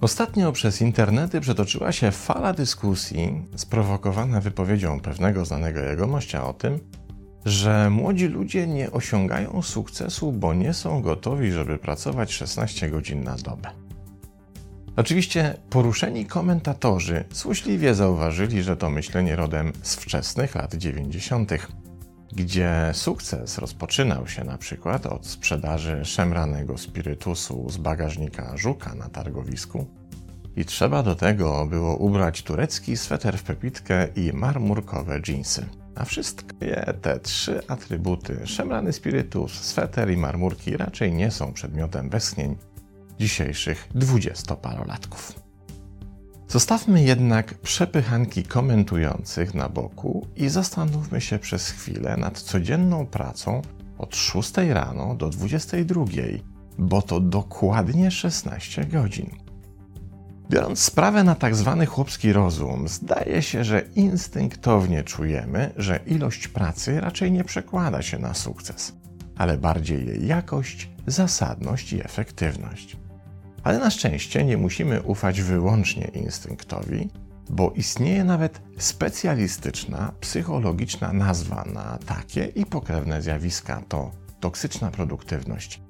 Ostatnio przez internety przetoczyła się fala dyskusji sprowokowana wypowiedzią pewnego znanego jegomościa o tym, że młodzi ludzie nie osiągają sukcesu, bo nie są gotowi, żeby pracować 16 godzin na dobę. Oczywiście poruszeni komentatorzy złośliwie zauważyli, że to myślenie rodem z wczesnych lat 90., gdzie sukces rozpoczynał się na przykład od sprzedaży szemranego spirytusu z bagażnika żuka na targowisku i trzeba do tego było ubrać turecki sweter w pepitkę i marmurkowe dżinsy. A wszystkie te trzy atrybuty, szemrany spirytus, sweter i marmurki, raczej nie są przedmiotem westchnień dzisiejszych dwudziestoparolatków. Zostawmy jednak przepychanki komentujących na boku i zastanówmy się przez chwilę nad codzienną pracą od 6 rano do 22, bo to dokładnie 16 godzin. Biorąc sprawę na tak zwany chłopski rozum, zdaje się, że instynktownie czujemy, że ilość pracy raczej nie przekłada się na sukces, ale bardziej jej jakość, zasadność i efektywność. Ale na szczęście nie musimy ufać wyłącznie instynktowi, bo istnieje nawet specjalistyczna, psychologiczna nazwa na takie i pokrewne zjawiska to toksyczna produktywność,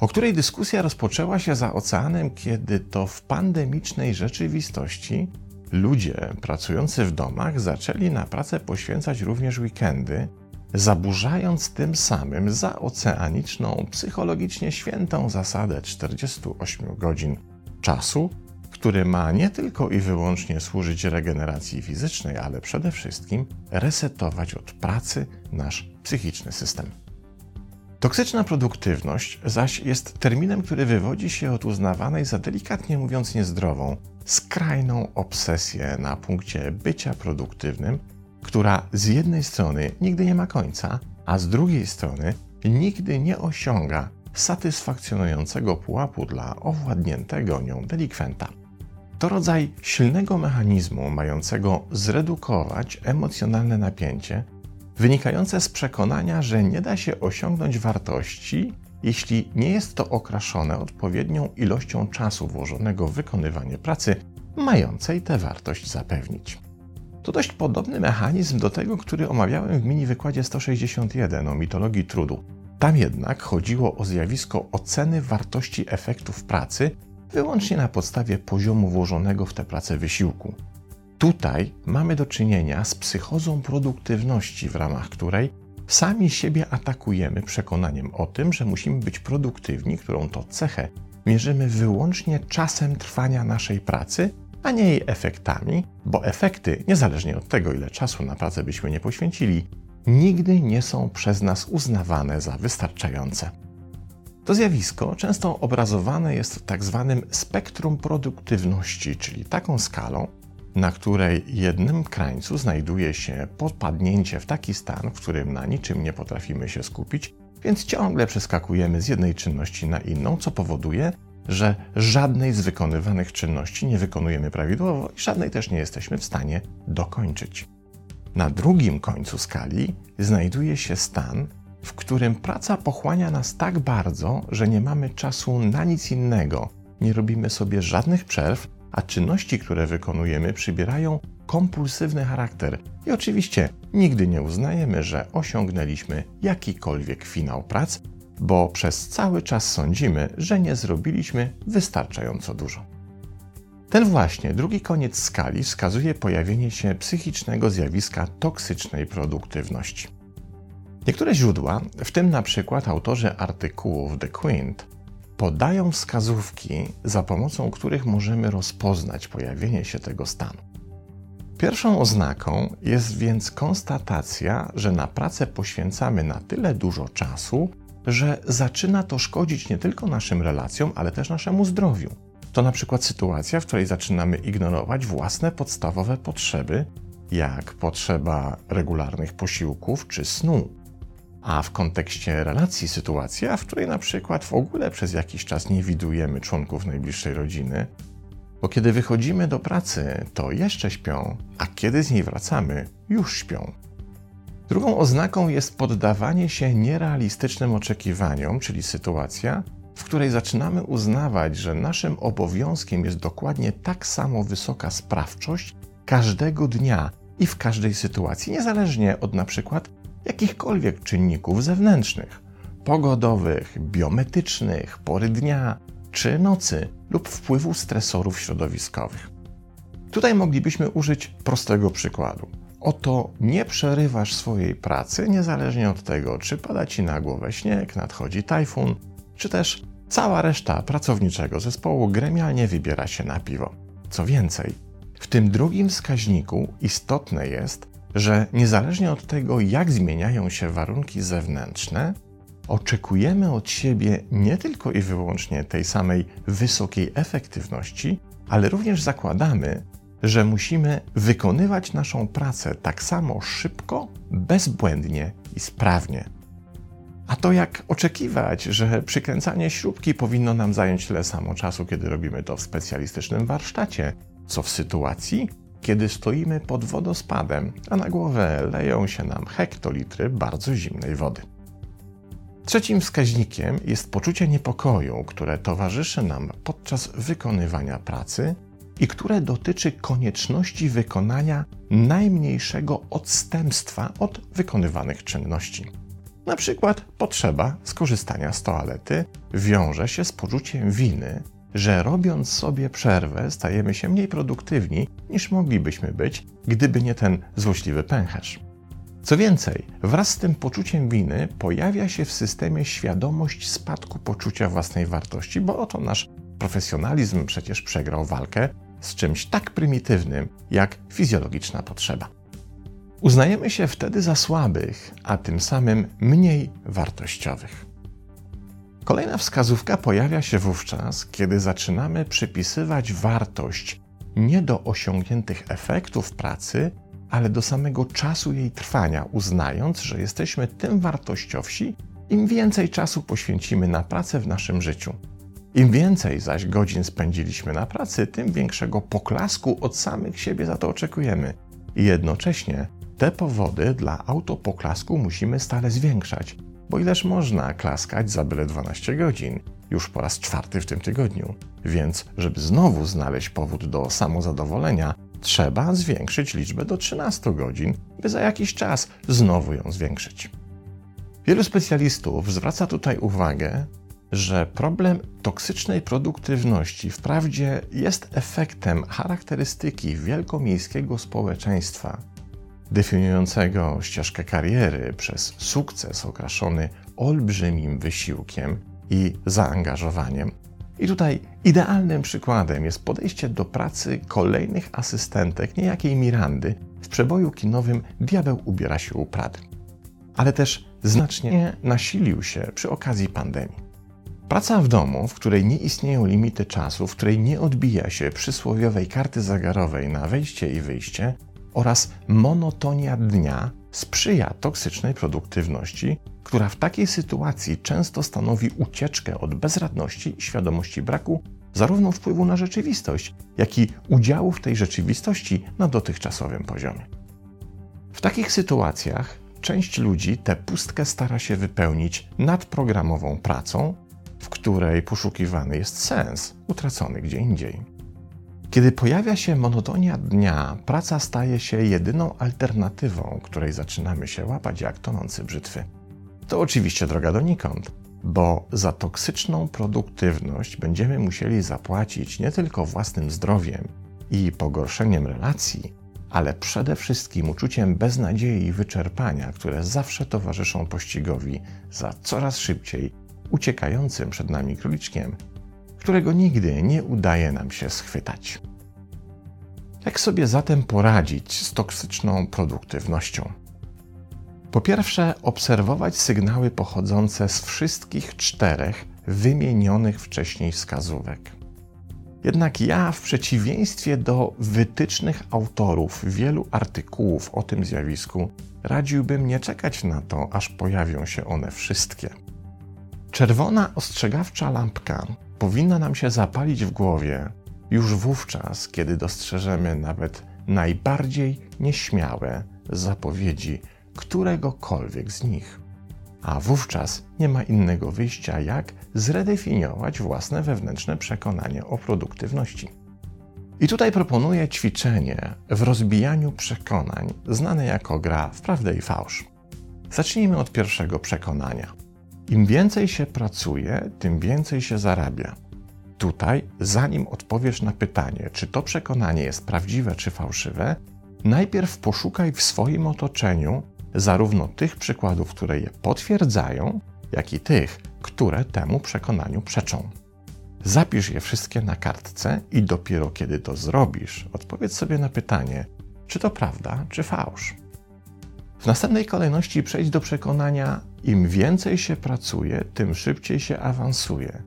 o której dyskusja rozpoczęła się za oceanem, kiedy to w pandemicznej rzeczywistości ludzie pracujący w domach zaczęli na pracę poświęcać również weekendy, zaburzając tym samym zaoceaniczną, psychologicznie świętą zasadę 48 godzin czasu, który ma nie tylko i wyłącznie służyć regeneracji fizycznej, ale przede wszystkim resetować od pracy nasz psychiczny system. Toksyczna produktywność zaś jest terminem, który wywodzi się od uznawanej za delikatnie mówiąc niezdrową, skrajną obsesję na punkcie bycia produktywnym, która z jednej strony nigdy nie ma końca, a z drugiej strony nigdy nie osiąga satysfakcjonującego pułapu dla owładniętego nią delikwenta. To rodzaj silnego mechanizmu mającego zredukować emocjonalne napięcie wynikające z przekonania, że nie da się osiągnąć wartości, jeśli nie jest to okraszone odpowiednią ilością czasu włożonego w wykonywanie pracy, mającej tę wartość zapewnić. To dość podobny mechanizm do tego, który omawiałem w mini wykładzie 161 o mitologii trudu. Tam jednak chodziło o zjawisko oceny wartości efektów pracy wyłącznie na podstawie poziomu włożonego w tę pracę wysiłku. Tutaj mamy do czynienia z psychozą produktywności, w ramach której sami siebie atakujemy przekonaniem o tym, że musimy być produktywni, którą to cechę mierzymy wyłącznie czasem trwania naszej pracy, a nie jej efektami, bo efekty, niezależnie od tego, ile czasu na pracę byśmy nie poświęcili, nigdy nie są przez nas uznawane za wystarczające. To zjawisko często obrazowane jest w tak zwanym spektrum produktywności, czyli taką skalą, na której jednym krańcu znajduje się podpadnięcie w taki stan, w którym na niczym nie potrafimy się skupić, więc ciągle przeskakujemy z jednej czynności na inną, co powoduje, że żadnej z wykonywanych czynności nie wykonujemy prawidłowo i żadnej też nie jesteśmy w stanie dokończyć. Na drugim końcu skali znajduje się stan, w którym praca pochłania nas tak bardzo, że nie mamy czasu na nic innego, nie robimy sobie żadnych przerw, a czynności, które wykonujemy, przybierają kompulsywny charakter. I oczywiście nigdy nie uznajemy, że osiągnęliśmy jakikolwiek finał prac, bo przez cały czas sądzimy, że nie zrobiliśmy wystarczająco dużo. Ten właśnie drugi koniec skali wskazuje pojawienie się psychicznego zjawiska toksycznej produktywności. Niektóre źródła, w tym na przykład autorzy artykułów The Quint, podają wskazówki, za pomocą których możemy rozpoznać pojawienie się tego stanu. Pierwszą oznaką jest więc konstatacja, że na pracę poświęcamy na tyle dużo czasu, że zaczyna to szkodzić nie tylko naszym relacjom, ale też naszemu zdrowiu. To na przykład sytuacja, w której zaczynamy ignorować własne podstawowe potrzeby, jak potrzeba regularnych posiłków czy snu. A w kontekście relacji sytuacja, w której na przykład w ogóle przez jakiś czas nie widujemy członków najbliższej rodziny, Bo kiedy wychodzimy do pracy, to jeszcze śpią, a kiedy z niej wracamy, już śpią. Drugą oznaką jest poddawanie się nierealistycznym oczekiwaniom, czyli sytuacja, w której zaczynamy uznawać, że naszym obowiązkiem jest dokładnie tak samo wysoka sprawczość każdego dnia i w każdej sytuacji, niezależnie od na przykład jakichkolwiek czynników zewnętrznych, pogodowych, biometrycznych, pory dnia czy nocy lub wpływu stresorów środowiskowych. Tutaj moglibyśmy użyć prostego przykładu. Oto nie przerywasz swojej pracy, niezależnie od tego, czy pada ci na głowę śnieg, nadchodzi tajfun, czy też cała reszta pracowniczego zespołu gremialnie wybiera się na piwo. Co więcej, w tym drugim wskaźniku istotne jest, że niezależnie od tego, jak zmieniają się warunki zewnętrzne, oczekujemy od siebie nie tylko i wyłącznie tej samej wysokiej efektywności, ale również zakładamy, że musimy wykonywać naszą pracę tak samo szybko, bezbłędnie i sprawnie. A to jak oczekiwać, że przykręcanie śrubki powinno nam zająć tyle samo czasu, kiedy robimy to w specjalistycznym warsztacie, co w sytuacji, kiedy stoimy pod wodospadem, a na głowę leją się nam hektolitry bardzo zimnej wody. Trzecim wskaźnikiem jest poczucie niepokoju, które towarzyszy nam podczas wykonywania pracy i które dotyczy konieczności wykonania najmniejszego odstępstwa od wykonywanych czynności. Na przykład potrzeba skorzystania z toalety wiąże się z poczuciem winy, że robiąc sobie przerwę stajemy się mniej produktywni niż moglibyśmy być, gdyby nie ten złośliwy pęcherz. Co więcej, wraz z tym poczuciem winy pojawia się w systemie świadomość spadku poczucia własnej wartości, bo oto nasz profesjonalizm przecież przegrał walkę z czymś tak prymitywnym jak fizjologiczna potrzeba. Uznajemy się wtedy za słabych, a tym samym mniej wartościowych. Kolejna wskazówka pojawia się wówczas, kiedy zaczynamy przypisywać wartość nie do osiągniętych efektów pracy, ale do samego czasu jej trwania, uznając, że jesteśmy tym wartościowsi, im więcej czasu poświęcimy na pracę w naszym życiu. Im więcej zaś godzin spędziliśmy na pracy, tym większego poklasku od samych siebie za to oczekujemy. I jednocześnie te powody dla autopoklasku musimy stale zwiększać, bo ileż można klaskać za byle 12 godzin, już po raz czwarty w tym tygodniu. Więc, żeby znowu znaleźć powód do samozadowolenia, trzeba zwiększyć liczbę do 13 godzin, by za jakiś czas znowu ją zwiększyć. Wielu specjalistów zwraca tutaj uwagę, że problem toksycznej produktywności wprawdzie jest efektem charakterystyki wielkomiejskiego społeczeństwa, definiującego ścieżkę kariery przez sukces okraszony olbrzymim wysiłkiem i zaangażowaniem. I tutaj idealnym przykładem jest podejście do pracy kolejnych asystentek niejakiej Mirandy w przeboju kinowym Diabeł ubiera się u Prady. Ale też znacznie nasilił się przy okazji pandemii. Praca w domu, w której nie istnieją limity czasu, w której nie odbija się przysłowiowej karty zegarowej na wejście i wyjście oraz monotonia dnia sprzyja toksycznej produktywności, która w takiej sytuacji często stanowi ucieczkę od bezradności i świadomości braku zarówno wpływu na rzeczywistość, jak i udziału w tej rzeczywistości na dotychczasowym poziomie. W takich sytuacjach część ludzi tę pustkę stara się wypełnić nadprogramową pracą, w której poszukiwany jest sens, utracony gdzie indziej. Kiedy pojawia się monotonia dnia, praca staje się jedyną alternatywą, której zaczynamy się łapać jak tonący brzytwy. To oczywiście droga donikąd, bo za toksyczną produktywność będziemy musieli zapłacić nie tylko własnym zdrowiem i pogorszeniem relacji, ale przede wszystkim uczuciem beznadziei i wyczerpania, które zawsze towarzyszą pościgowi za coraz szybciej uciekającym przed nami króliczkiem, którego nigdy nie udaje nam się schwytać. Jak sobie zatem poradzić z toksyczną produktywnością? Po pierwsze, obserwować sygnały pochodzące z wszystkich czterech wymienionych wcześniej wskazówek. Jednak ja, w przeciwieństwie do wytycznych autorów wielu artykułów o tym zjawisku, radziłbym nie czekać na to, aż pojawią się one wszystkie. Czerwona ostrzegawcza lampka powinna nam się zapalić w głowie, już wówczas, kiedy dostrzeżemy nawet najbardziej nieśmiałe zapowiedzi któregokolwiek z nich. A wówczas nie ma innego wyjścia, jak zredefiniować własne wewnętrzne przekonanie o produktywności. I tutaj proponuję ćwiczenie w rozbijaniu przekonań, znane jako gra w prawdę i fałsz. Zacznijmy od pierwszego przekonania. Im więcej się pracuje, tym więcej się zarabia. Tutaj, zanim odpowiesz na pytanie, czy to przekonanie jest prawdziwe czy fałszywe, najpierw poszukaj w swoim otoczeniu zarówno tych przykładów, które je potwierdzają, jak i tych, które temu przekonaniu przeczą. Zapisz je wszystkie na kartce i dopiero kiedy to zrobisz, odpowiedz sobie na pytanie, czy to prawda, czy fałsz. W następnej kolejności przejdź do przekonania: im więcej się pracuje, tym szybciej się awansuje.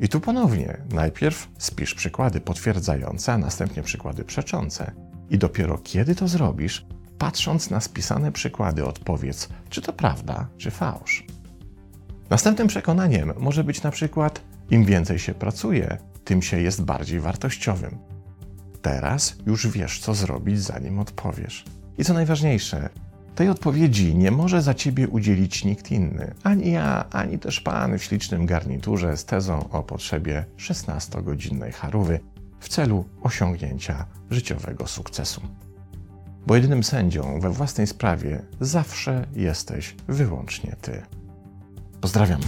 I tu ponownie, najpierw spisz przykłady potwierdzające, a następnie przykłady przeczące. I dopiero kiedy to zrobisz, patrząc na spisane przykłady, odpowiedz, czy to prawda, czy fałsz. Następnym przekonaniem może być na przykład: im więcej się pracuje, tym się jest bardziej wartościowym. Teraz już wiesz, co zrobić, zanim odpowiesz. I co najważniejsze, tej odpowiedzi nie może za ciebie udzielić nikt inny, ani ja, ani też pan w ślicznym garniturze z tezą o potrzebie 16-godzinnej charówy w celu osiągnięcia życiowego sukcesu. Bo jedynym sędzią we własnej sprawie zawsze jesteś wyłącznie ty. Pozdrawiam.